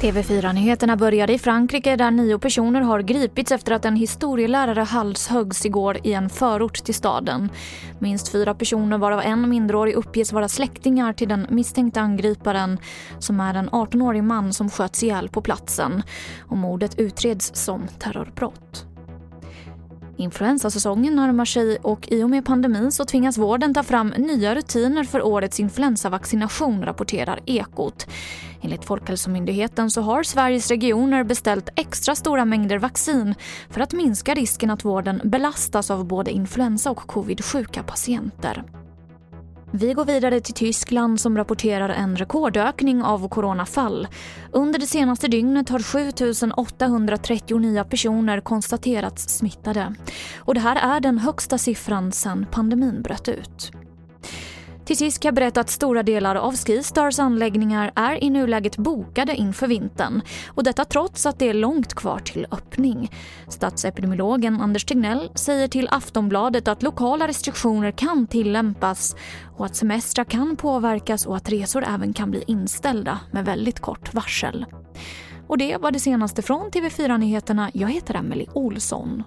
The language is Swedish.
TV4-nyheterna började i Frankrike där nio personer har gripits efter att en historielärare halshöggs igår i en förort till staden. Minst fyra personer varav en mindreårig uppges vara släktingar till den misstänkta angriparen som är en 18-årig man som sköts ihjäl på platsen. Och mordet utreds som terrorbrott. Influensasäsongen närmar sig och i och med pandemin så tvingas vården ta fram nya rutiner för årets influensavaccination, rapporterar Ekot. Enligt Folkhälsomyndigheten så har Sveriges regioner beställt extra stora mängder vaccin för att minska risken att vården belastas av både influensa och covid-sjuka patienter. Vi går vidare till Tyskland som rapporterar en rekordökning av coronafall. Under det senaste dygnet har 7 839 personer konstaterats smittade. Och det här är den högsta siffran sedan pandemin bröt ut. Till sist kan jag berätta att stora delar av Skistars anläggningar är i nuläget bokade inför vintern. Och detta trots att det är långt kvar till öppning. Statsepidemiologen Anders Tegnell säger till Aftonbladet att lokala restriktioner kan tillämpas och att semestrar kan påverkas och att resor även kan bli inställda med väldigt kort varsel. Och det var det senaste från TV4 Nyheterna. Jag heter Emily Olsson.